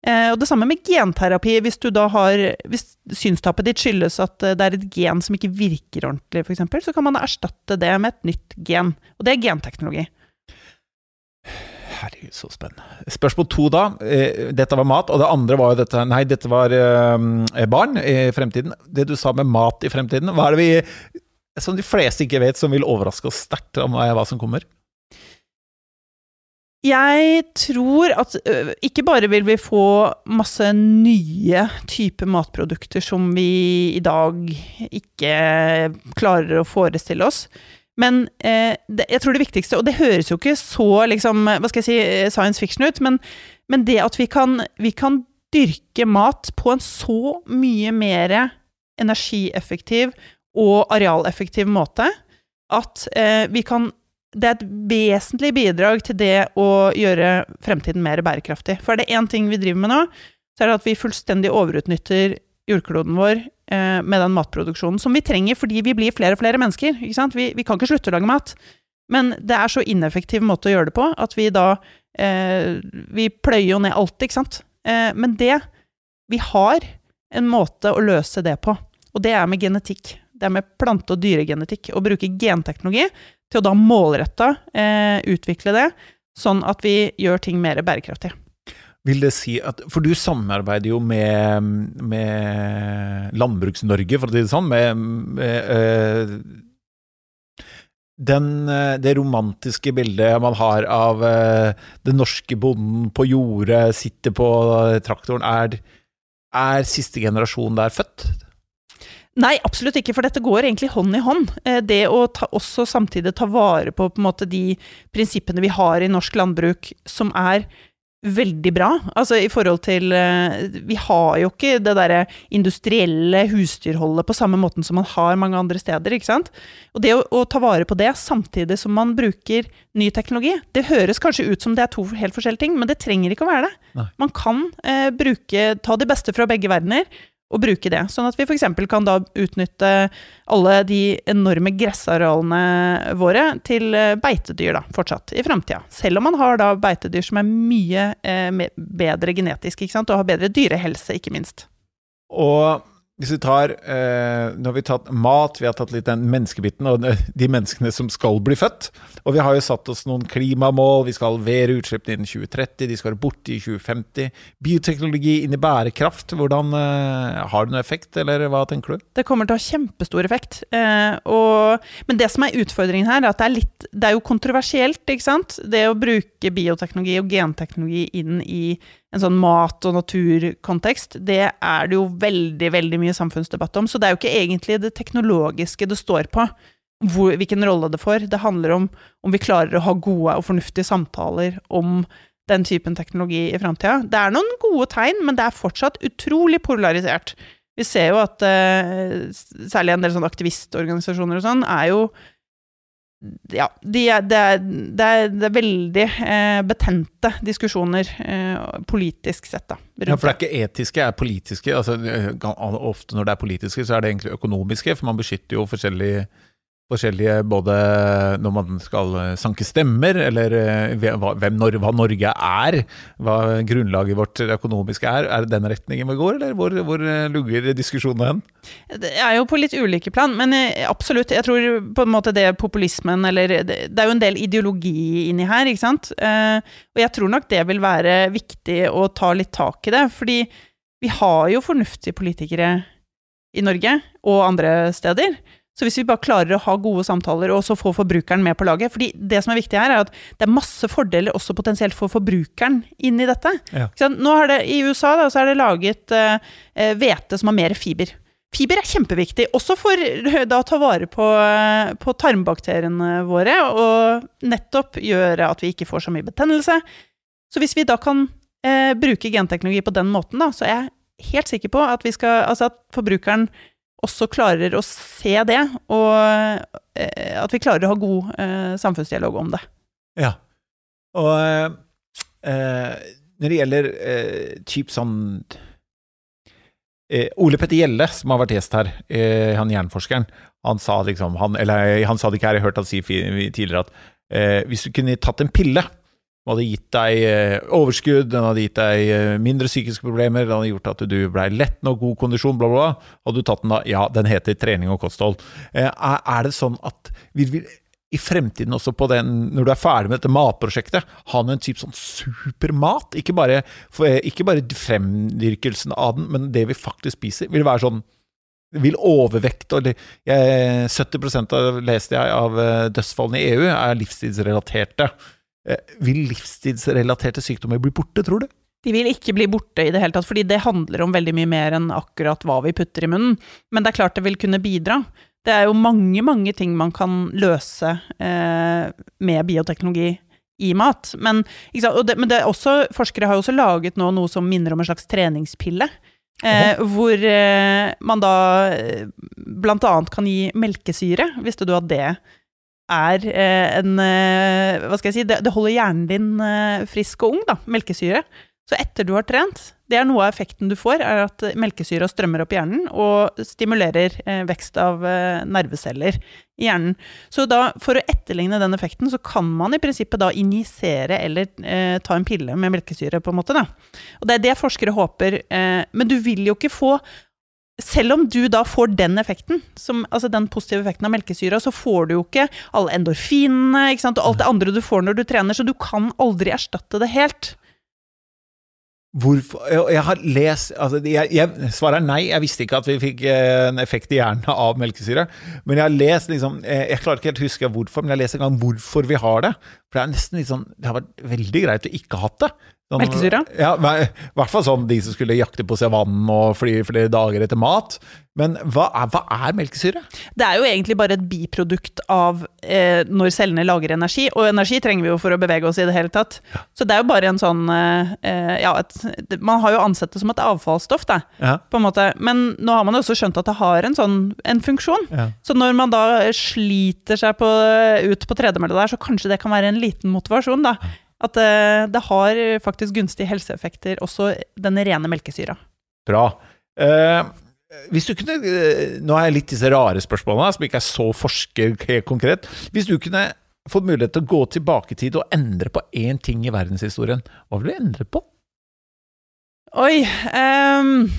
Eh, og det samme med genterapi. Hvis du da har Hvis synstapet ditt skyldes at eh, det er et gen som ikke virker ordentlig, f.eks., så kan man erstatte det med et nytt gen. Og det er genteknologi. Herregud, så spennende. Spørsmål to da. Eh, dette var mat, og det andre var jo dette Nei, dette var eh, barn i fremtiden. Det du sa med mat i fremtiden, hva er det vi Som de fleste ikke vet, som vil overraske oss sterkt om hva som kommer? Jeg tror at ikke bare vil vi få masse nye typer matprodukter som vi i dag ikke klarer å forestille oss, men eh, det, jeg tror det viktigste, og det høres jo ikke så liksom, hva skal jeg si, eh, science fiction ut, men, men det at vi kan, vi kan, dyrke mat på en så mye mer energieffektiv og arealeffektiv måte at eh, vi kan Det er et vesentlig bidrag til det å gjøre fremtiden mer bærekraftig. For er det én ting vi driver med nå, så er det at vi fullstendig overutnytter jordkloden vår med den matproduksjonen som vi trenger fordi vi blir flere og flere mennesker. Vi, vi, kan ikke slutte å lage mat. Men det er så ineffektiv måte å gjøre det på at vi da eh, Vi pløyer jo ned alt, ikke sant. Eh, men det Vi har en måte å løse det på, og det er med genetikk. Det er med plante- og dyregenetikk. Å bruke genteknologi til å da målretta eh, utvikle det, sånn at vi gjør ting mer bærekraftig. Vil det si at For du samarbeider jo med, med Landbruks-Norge, for å si det sånn. Med, med øh, den, eh, det romantiske bildet man har av øh, den norske bonden på jordet, sitter på traktoren. Er, er siste generasjon der født? Nei, absolutt ikke, for dette går egentlig hånd i hånd. Det å ta, også samtidig ta vare på, på måte, de prinsippene vi har i norsk landbruk, som er veldig bra. Altså i forhold til eh, Vi har jo ikke det derre industrielle husdyrholdet på samme måten som man har mange andre steder, ikke sant. Og det å, å, ta vare på det samtidig som man bruker ny teknologi, det høres kanskje ut som det er to helt forskjellige ting, men det trenger ikke å være det. Nei. Man kan eh, bruke Ta det beste fra begge verdener å bruke det. Sånn at vi f.eks. kan da utnytte alle de enorme gressarealene våre til eh, beitedyr da, fortsatt i framtida. Selv om man har da beitedyr som er mye eh, bedre genetisk, ikke sant? og har bedre dyrehelse, ikke minst. Og hvis vi tar eh, Nå har vi tatt mat, vi har tatt litt den menneskebiten og de menneskene som skal bli født. Og vi har jo satt oss noen klimamål. Vi skal halvere utslippene innen 2030, de skal være borte i 2050. Bioteknologi inn i bærekraft, hvordan eh, Har det noen effekt, eller hva tenker du? Det kommer til å ha kjempestor effekt. Eh, og, men det som er utfordringen her, er at det er, litt, det er jo kontroversielt, ikke sant? Det å bruke bioteknologi og genteknologi inn i en sånn mat- og naturkontekst, det er det jo veldig, veldig mye samfunnsdebatt om. Så det er jo ikke egentlig det teknologiske det står på, hvor, hvilken rolle det får. Det handler om om vi klarer å ha gode og fornuftige samtaler om den typen teknologi i framtida. Det er noen gode tegn, men det er fortsatt utrolig polarisert. Vi ser jo at uh, særlig en del sånne aktivistorganisasjoner og sånn er jo ja, de er, det, er, de er, det, er, veldig eh, betente diskusjoner eh, politisk sett, da. Ja, for det er ikke etiske, det er politiske. Altså, ofte når det er politiske, så er det egentlig økonomiske, for man beskytter jo forskjellige forskjellige både når man skal eh, sanke stemmer, eller eh, hvem, hva Norge er, hva grunnlaget vårt økonomiske er. Er det den retningen vi går, eller hvor, hvor eh, lugger diskusjonen hen? Det er jo på litt ulike plan, men absolutt. Jeg tror på en måte det populismen eller Det er jo en del ideologi inni her, ikke sant. Og jeg tror nok det vil være viktig å ta litt tak i det, fordi vi har jo fornuftige politikere i Norge og andre steder. Så hvis vi bare klarer å ha gode samtaler og så få forbrukeren med på laget fordi det som er viktig her, er at det er masse fordeler også potensielt for forbrukeren inn i dette. Ja. Nå er det, I USA da, så er det laget eh, eh, hvete uh, som har mer fiber. Fiber er kjempeviktig, også for [LAUGHS] da, å ta vare på, uh, på, tarmbakteriene våre, og nettopp gjøre at vi ikke får så mye betennelse. Så hvis vi da kan eh, bruke genteknologi på den måten, da, så er jeg helt sikker på at, skal, altså at forbrukeren også klarer å se det, og eh, at vi klarer å ha god eh, samfunnsdialog om det. Ja. Og eh, når det gjelder eh, typ sånn eh, Ole Petter Gjelle, som har vært gjest her, eh, han jernforskeren, han sa liksom han, Eller han sa det ikke her, jeg har hørt han si tidligere at eh, hvis du kunne tatt en pille som hadde gitt deg eh, overskudd, den hadde gitt deg eh, mindre psykiske problemer, den hadde gjort at du ble lett nok god kondisjon, bla, bla. Hadde du tatt den da? Ja, den heter trening og kosthold. Eh, er det sånn at vi vil i fremtiden også på den, når du er ferdig med dette matprosjektet, ha en type sånn supermat? Ikke bare, ikke bare fremdyrkelsen av den, men det vi faktisk spiser. Vil det være sånn vil overvekt og 70% av, leste jeg, av dødsfallene i EU er livstidsrelaterte. Eh, vil livstidsrelaterte sykdommer bli borte, tror du? De vil ikke bli borte i det hele tatt, fordi det handler om veldig mye mer enn akkurat hva vi putter i munnen. Men det er klart det vil kunne bidra. Det er jo mange, mange ting man kan løse eh, med bioteknologi i mat. Men, det, men det også, forskere har jo også laget nå noe som minner om en slags treningspille. Eh, hvor eh, man da eh, blant annet kan gi melkesyre. Visste du at det er eh, en eh, Hva skal jeg si det, holder hjernen din eh, frisk og ung, da. Melkesyre. Så etter du har trent, det er noe av effekten du får, er at melkesyra strømmer opp hjernen og stimulerer vekst av nerveceller i hjernen. Så da, for å etterligne den effekten, så kan man i prinsippet da injisere eller eh, ta en pille med melkesyre, på en måte, da. Og det er det forskere håper. Eh, men du vil jo ikke få selv om du da får den effekten, som, altså den positive effekten av melkesyra, så får du jo ikke alle endorfinene og alt det andre du får når du trener, så du kan aldri erstatte det helt. Hvorfor Jeg har lest altså jeg, jeg, Svaret er nei. Jeg visste ikke at vi fikk eh, en effekt i hjernen [LAUGHS] av melkesyre. Men jeg har lest liksom eh, Jeg klarer ikke helt å huske hvorfor, men jeg har lest en gang hvorfor vi har det. For det er nesten litt sånn Det har vært veldig greit å ikke ha hatt det. Sånn, Melkesyre? Ja, I hvert fall sånn de som skulle jakte på savannen og fly flere dager etter mat. Men hva er, hva er, melkesyre? Det er jo egentlig bare et biprodukt av eh, når cellene lager energi. Og energi trenger vi jo for å bevege oss i det hele tatt. Ja. Så det er jo bare en sånn eh, Ja, et, man har jo ansett det som et avfallsstoff, da, ja. på en måte. Men nå har man jo også skjønt at det har en sånn en funksjon. Ja. Så når man da sliter seg på, ut på tredemølla der, så kanskje det kan være en liten motivasjon, da at det, eh, det har faktisk gunstige helseeffekter, også den rene melkesyra. Bra. Eh, hvis du kunne, eh, Nå er jeg litt disse rare spørsmålene, som ikke er så forsker helt konkret. Hvis du kunne fått mulighet til å gå tilbake i tid og endre på én ting i verdenshistorien, hva vil du endre på? Oi um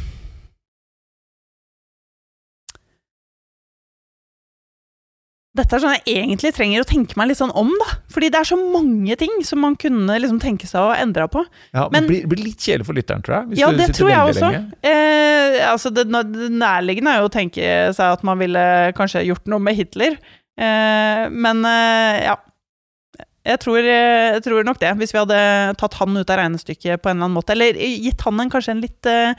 dette er sånn jeg egentlig trenger å tenke meg litt sånn om, da. Fordi det er så mange ting som man kunne liksom tenke seg å endre på. Ja, men blir, blir, litt kjedelig for lytteren, tror jeg. ja, det tror jeg også. Eh, altså, det, det nærliggende er jo å tenke seg at man ville kanskje gjort noe med Hitler. Eh, men eh, ja, jeg tror, eh, jeg tror, nok det. Hvis vi hadde tatt han ut av regnestykket på en eller annen måte. Eller gitt han en, kanskje en litt uh,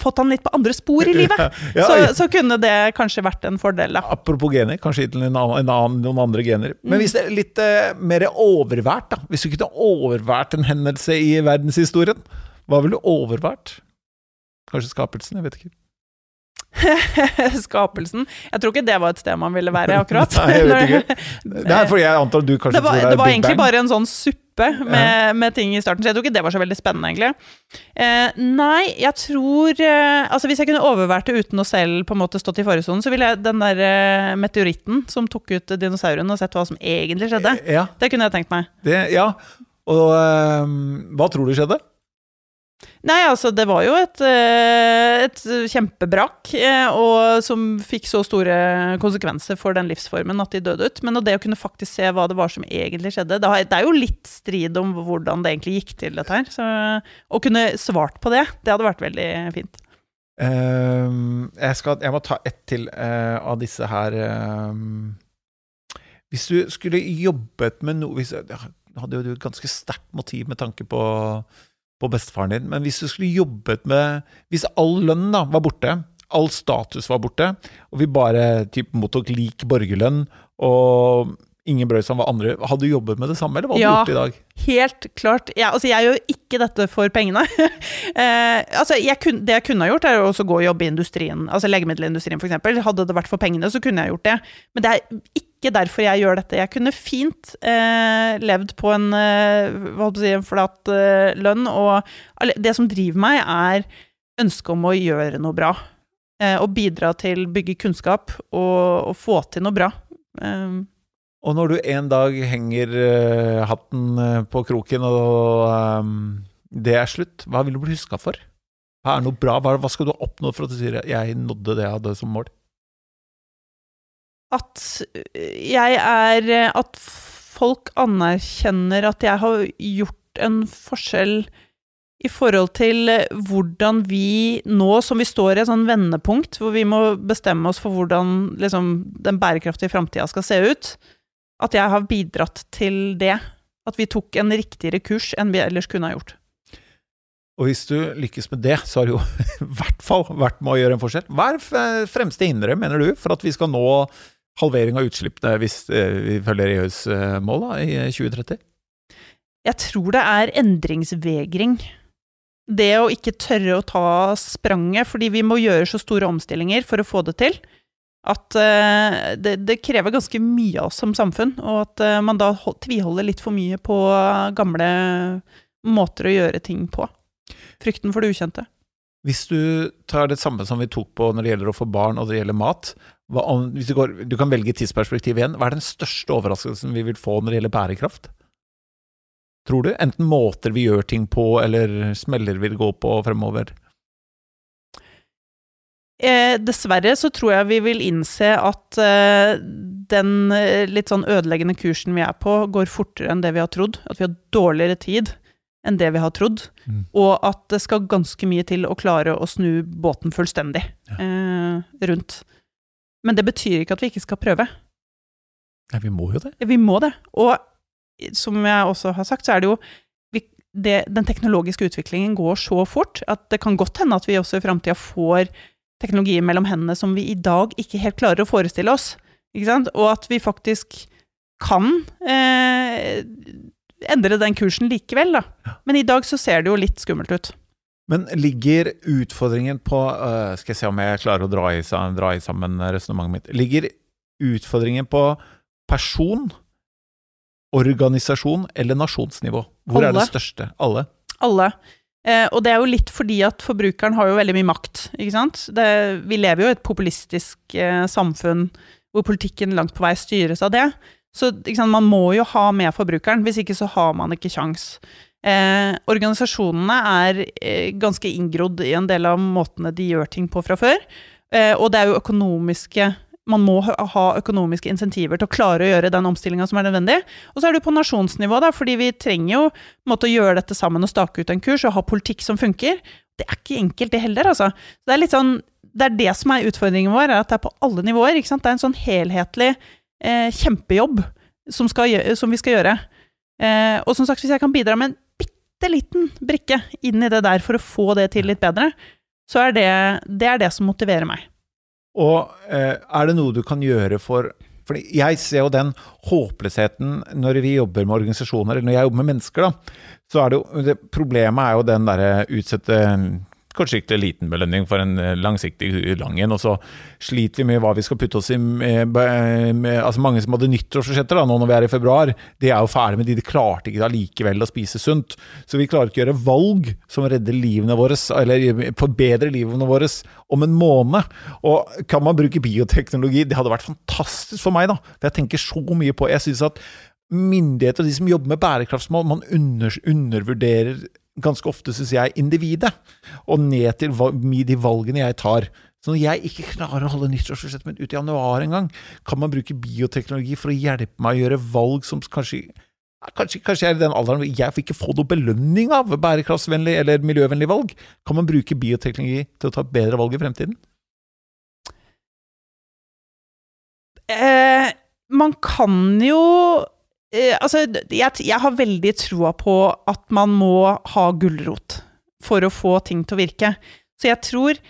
Fått han litt på andre spor i livet. [LAUGHS] ja, så, så, kunne det kanskje vært en fordel, da. Apropos gener, kanskje gitt en noen andre gener. Men hvis det er litt uh, mer overvært, da. Hvis du kunne overvært en hendelse i verdenshistorien, hva ville du overvært? Kanskje skapelsen? Jeg vet ikke. [LAUGHS] Skapelsen. Jeg tror ikke det var et sted man ville være, akkurat. [LAUGHS] Nei, jeg vet ikke. [LAUGHS] Det er fordi jeg antar du kanskje det var, tror det er det var egentlig bare en sånn suppe med, med ting i starten, så jeg tror ikke det var så veldig spennende, egentlig. Eh, nei, jeg tror eh, Altså, hvis jeg kunne overvært det uten å selv på en måte stått i faresonen, så ville jeg den der eh, meteoritten som tok ut dinosaurene, og sett hva som egentlig skjedde. Ja, Det kunne jeg tenkt meg. det, ja. Og ehm, hva tror du skjedde? Nei, altså, det var jo et, eh, et kjempebrakk, eh, og som fikk så store konsekvenser for den livsformen at de døde ut. Men det å kunne faktisk se hva det var som egentlig skjedde Det, er jo litt strid om hvordan det egentlig gikk til, dette her. Så å kunne svart på det, det hadde vært veldig fint. Ehm, jeg, skal, jeg må ta ett til uh, av disse her ehm. Hvis du skulle jobbet med noe hvis, hadde jo du et ganske sterkt motiv med tanke på, på bestefaren din, men hvis du skulle jobbet med Hvis all lønn da var borte, all status var borte, og vi bare typ, mottok lik borgerlønn, og ingen brød som var andre, hadde du jobbet med det samme, eller hva hadde du gjort i dag? Helt klart. Ja, altså, jeg gjør ikke dette for pengene. [LAUGHS] eh, altså, jeg kun, det jeg kunne ha gjort, er å gå og jobbe i industrien, altså legemiddelindustrien f.eks. Hadde det vært for pengene, så kunne jeg gjort det. Men det er ikke derfor jeg gjør dette. Jeg kunne fint eh, levd på en, eh, si, en flat eh, lønn, og det som driver meg, er ønsket om å gjøre noe bra. Eh, og bidra til å bygge kunnskap og, og få til noe bra. Eh, Og når du en dag henger eh, hatten på kroken, og det er slutt, hva vil du bli huska for? Hva er noe bra? Hva, skal du ha oppnådd for at du sier 'jeg nådde det jeg hadde som mål'? At jeg er At folk anerkjenner at jeg har gjort en forskjell i forhold til hvordan vi nå, som vi står i et sånn vendepunkt, hvor vi må bestemme oss for hvordan liksom, den bærekraftige framtida skal se ut, at jeg har bidratt til det. At vi tok en riktigere kurs enn vi ellers kunne ha gjort. Og hvis du lykkes med det, så har det jo [LAUGHS] i hvert fall vært med å gjøre en forskjell. Hva er fremste hinderet, mener du, for at vi skal nå halvering av utslippene hvis eh, vi følger EUs eh, mål da, i eh, 2030? Jeg tror det er endringsvegring. Det å ikke tørre å ta spranget, fordi vi må gjøre så store omstillinger for å få det til, at eh, det, det krever ganske mye av oss som samfunn, og at eh, man da tviholder litt for mye på gamle måter å gjøre ting på. Frykten for det ukjente. Hvis du tar det samme som vi tok på når det gjelder å få barn og det gjelder mat hva, om, hvis du, går, du kan velge tidsperspektiv igjen. Hva er den største overraskelsen vi vil få når det gjelder bærekraft? Tror du? Enten måter vi gjør ting på, eller smeller vi går på fremover? Eh, dessverre så tror jeg vi vil innse at eh, den eh, litt sånn ødeleggende kursen vi er på, går fortere enn det vi har trodd. At vi har dårligere tid enn det vi har trodd. Mm. Og at det skal ganske mye til å klare å snu båten fullstendig Ja. eh, rundt. Men det betyr ikke at vi ikke skal prøve. Nei, vi må jo det. Vi må det. Og som jeg også har sagt, så er det jo vi, det, Den teknologiske utviklingen går så fort at det kan godt hende at vi også i framtida får teknologier mellom hendene som vi i dag ikke helt klarer å forestille oss. Ikke sant? Og at vi faktisk kan eh, endre den kursen likevel, da. Men i dag så ser det jo litt skummelt ut. Men ligger utfordringen på uh, Skal jeg se om jeg klarer å dra i, dra i sammen resonnementet mitt. Ligger utfordringen på person, organisasjon eller nasjonsnivå? Hvor er det største? Alle. Alle. Eh, og det er jo litt fordi at forbrukeren har jo veldig mye makt, ikke sant. Det, vi lever jo i et populistisk eh, samfunn hvor politikken langt på vei styres av det. Så man må jo ha med forbrukeren, hvis ikke så har man ikke kjangs. Eh, organisasjonene er eh, ganske inngrodd i en del av måtene de gjør ting på fra før. Eh, og det er jo økonomiske Man må ha økonomiske insentiver til å klare å gjøre den omstillinga som er nødvendig. Og så er det på nasjonsnivå, da, fordi vi trenger jo måte å gjøre dette sammen og stake ut en kurs og ha politikk som funker. Det er ikke enkelt, det heller, altså. Det er litt sånn det er det som er utfordringen vår, er at det er på alle nivåer. ikke sant? Det er en sånn helhetlig eh, kjempejobb som, skal, som vi skal gjøre. Eh, og som sagt, hvis jeg kan bidra med en bitte liten brikke inn i det der for å få det til litt bedre, så er det det, er det som motiverer meg. Og eh, er det noe du kan gjøre for for jeg ser jo den håpløsheten når vi jobber med organisasjoner, eller når jeg jobber med mennesker, da. Så er det jo det, Problemet er jo den derre utsette kortsiktig liten belønning for en eh, langsiktig lang en. Og så sliter vi med hva vi skal putte oss i med, med, altså Mange som hadde nyttårsforsetter nå når vi er i februar, de er jo ferdig med de. De klarte ikke allikevel å spise sunt. Så vi klarer ikke å gjøre valg som redder livene våre, eller forbedrer livene våre om en måned. Og kan man bruke bioteknologi? Det hadde vært fantastisk for meg, da. Jeg tenker så mye på Jeg synes at myndigheter og de som jobber med bærekraftsmål, man under, undervurderer ganske ofte, syns jeg, individet. Og ned til de valgene jeg tar. Så når jeg ikke klarer å holde nyttårsforsettet mitt ut i januar engang, kan man bruke bioteknologi for å hjelpe meg å gjøre valg som kanskje Kanskje, kanskje jeg er i den alderen jeg får ikke få noe belønning av bærekraftsvennlig eller miljøvennlig valg. Kan man bruke bioteknologi til å ta bedre valg i fremtiden? Eh, man kan jo Eh, altså, jeg, jeg, har veldig troa på at man må ha gulrot for å få ting til å virke. Så jeg tror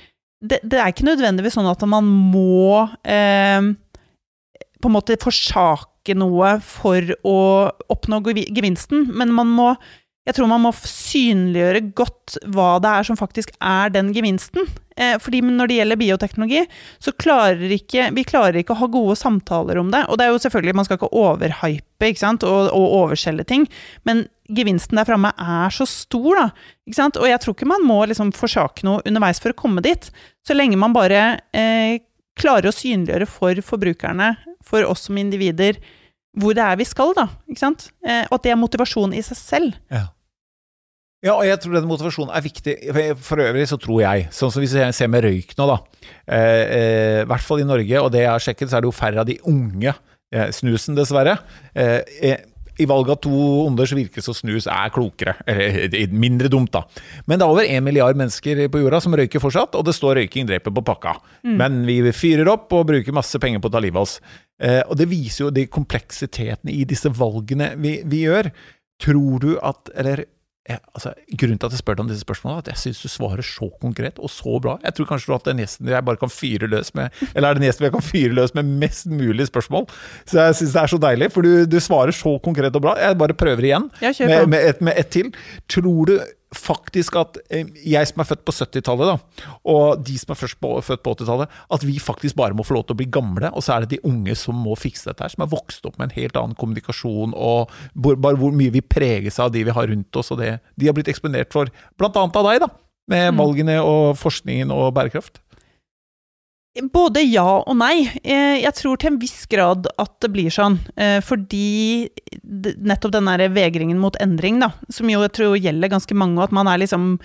Det, det er ikke nødvendigvis sånn at man må eh, på en måte forsake noe for å oppnå gevinsten, men man må jeg tror man må synliggjøre godt hva det er som faktisk er den gevinsten. Eh, fordi når det gjelder bioteknologi, så klarer ikke, vi klarer ikke å ha gode samtaler om det. Og det er jo selvfølgelig, man skal ikke overhype ikke sant? Og, og overselge ting, men gevinsten der framme er så stor, da. Ikke sant? Og jeg tror ikke man må liksom forsake noe underveis for å komme dit. Så lenge man bare eh, klarer å synliggjøre for forbrukerne, for oss som individer, hvor det er vi skal, da. Ikke sant? Eh, og at det er motivasjon i seg selv. Ja. Ja, og jeg tror den motivasjonen er viktig. For øvrig så tror jeg, sånn som hvis vi ser med røyk nå, da. Eh, eh, I hvert fall i Norge, og det jeg har sjekket, så er det jo færre av de unge eh, snusen, dessverre. Eh, eh, I valget av to onder så virker det som snus er klokere. Eller mindre dumt, da. Men det er over én milliard mennesker på jorda som røyker fortsatt, og det står 'røyking dreper' på pakka. Mm. Men vi fyrer opp og bruker masse penger på å ta livet av oss. og det viser jo de kompleksitetene i disse valgene vi, vi gjør. Tror du at Eller jeg, altså, grunnen til at jeg spør deg om disse spørsmålene, er at jeg syns du svarer så konkret og så bra. Jeg tror kanskje du har den gjesten jeg bare kan fyre løs med Eller er den gjesten jeg kan fyre løs med mest mulig spørsmål? Så jeg syns det er så deilig, for du, du, svarer så konkret og bra. Jeg bare prøver igjen med, med, et, med ett til. Tror du faktisk at eh, jeg som er født på 70-tallet, og de som er først på, født på 80-tallet, at vi faktisk bare må få lov til å bli gamle, og så er det de unge som må fikse dette her, som er vokst opp med en helt annen kommunikasjon, og bare hvor mye vi preges av de vi har rundt oss, og det de har blitt eksponert for, blant annet av deg, da, med mm. valgene og forskningen og bærekraft. Både ja og nei. Eh, jeg tror til en viss grad at det blir sånn. Eh, fordi nettopp den vegringen mot endring, da, som jo jeg tror gjelder ganske mange, og at man er liksom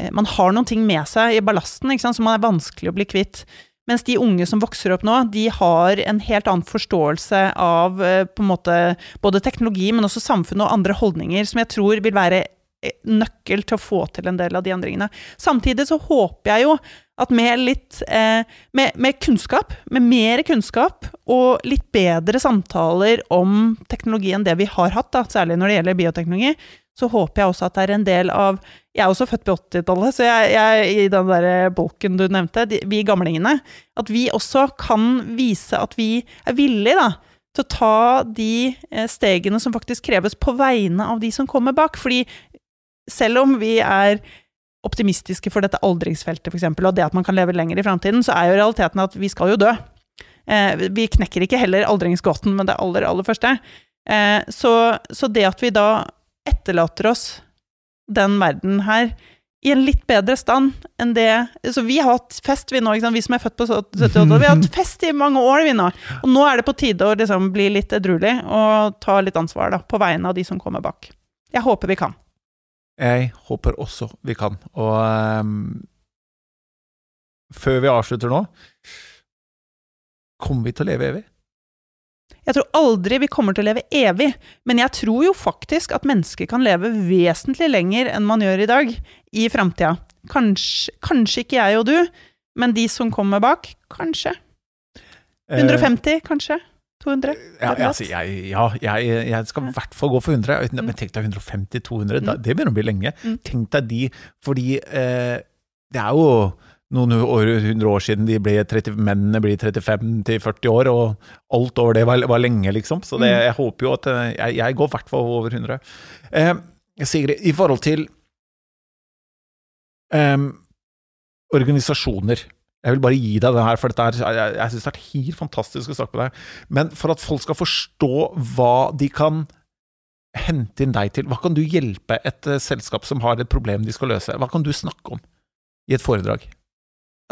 eh, Man har noen ting med seg i ballasten ikke sant, som man er vanskelig å bli kvitt. Mens de unge som vokser opp nå, de har en helt annen forståelse av på en måte både teknologi, men også samfunn og andre holdninger, som jeg tror vil være nøkkel til å få til en del av de endringene. Samtidig så håper jeg jo at med litt eh, med, med, kunnskap, med mer kunnskap og litt bedre samtaler om teknologi enn det vi har hatt, da, særlig når det gjelder bioteknologi, så håper jeg også at det er en del av Jeg er også født på 80-tallet, så jeg, jeg, i den der bolken du nevnte, de, vi gamlingene At vi også kan vise at vi er villige da, til å ta de eh, stegene som faktisk kreves på vegne av de som kommer bak. Fordi selv om vi er optimistiske for dette aldringsfeltet, f.eks., og det at man kan leve lenger i framtiden, så er jo realiteten at vi skal jo dø. Eh, vi knekker ikke heller aldringsgåten med det aller, aller første. Eh, så, så, det at vi da etterlater oss den verden her i en litt bedre stand enn det Så vi har hatt fest, vi nå, vi som er født på 78 Vi har hatt fest i mange år, vi nå. Og nå er det på tide å liksom bli litt edruelig og ta litt ansvar da, på vegne av de som kommer bak. Jeg håper vi kan. Jeg håper også vi kan. Og um, før vi avslutter nå Kommer vi til å leve evig? Jeg tror aldri vi kommer til å leve evig, men jeg tror jo faktisk at mennesker kan leve vesentlig lenger enn man gjør i dag, i framtida. Kanskje, kanskje ikke jeg og du, men de som kommer bak, kanskje. 150, eh, kanskje? 200? Ja, altså, jeg, ja jeg, jeg, skal i hvert fall gå for 100. Men mm. tenk deg 150-200, mm. det begynner å bli lenge. Mm. Tenk deg de, fordi eh, det er jo noen år, hundre år siden de ble 30, mennene blir 35-40 år, og alt over det var, var lenge, liksom. Så det, jeg håper jo at eh, jeg, jeg går i hvert fall over 100. Eh, Sigrid, i forhold til eh, organisasjoner. Jeg vil bare gi deg det her, for dette er, jeg, jeg syns det er helt fantastisk å snakke med deg. Men for at folk skal forstå hva de kan hente inn deg til, hva kan du hjelpe et uh, selskap som har et problem de skal løse? Hva kan du snakke om i et foredrag?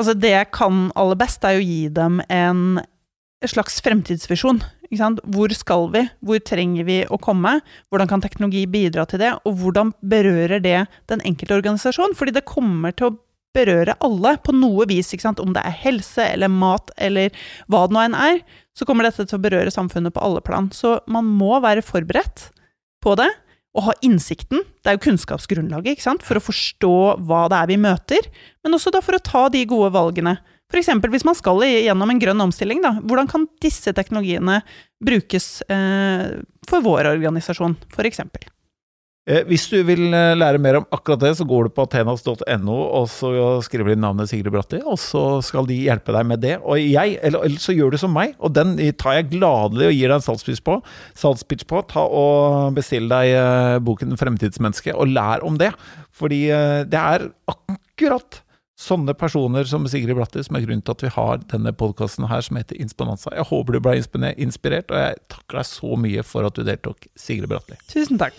Altså, det jeg kan aller best, er å gi dem en slags fremtidsvisjon. Hvor skal vi? Hvor trenger vi å komme? Hvordan kan teknologi bidra til det? Og hvordan berører det den enkelte organisasjon? Fordi det kommer til å berøre alle på noe vis. Om det er helse eller mat eller hva det nå enn er, så kommer dette til å berøre samfunnet på alle plan. Så man må være forberedt på det. Og ha innsikten, det er jo kunnskapsgrunnlaget, ikke sant, for å forstå hva det er vi møter, men også da for å ta de gode valgene. F.eks. hvis man skal gjennom en grønn omstilling, da, hvordan kan disse teknologiene brukes eh, for vår organisasjon, f.eks.? Eh, hvis du vil eh, lære mer om akkurat det, så går du på athenas.no og så skriver du navnet Sigrid Bratti, og så skal de hjelpe deg med det. Og jeg, eller, eller så gjør du som meg, og den tar jeg gladelig og gir deg en salgspitch på. Salgspitch på. Ta og Bestill deg uh, boken 'Fremtidsmenneske', og lær om det. Fordi det er akkurat sånne personer som Sigrid Bratti som er grunnen til at vi har denne podkasten her som heter Insponanza. Jeg håper du ble inspirert, og jeg takker deg så mye for at du deltok, Sigrid Bratti. Tusen takk.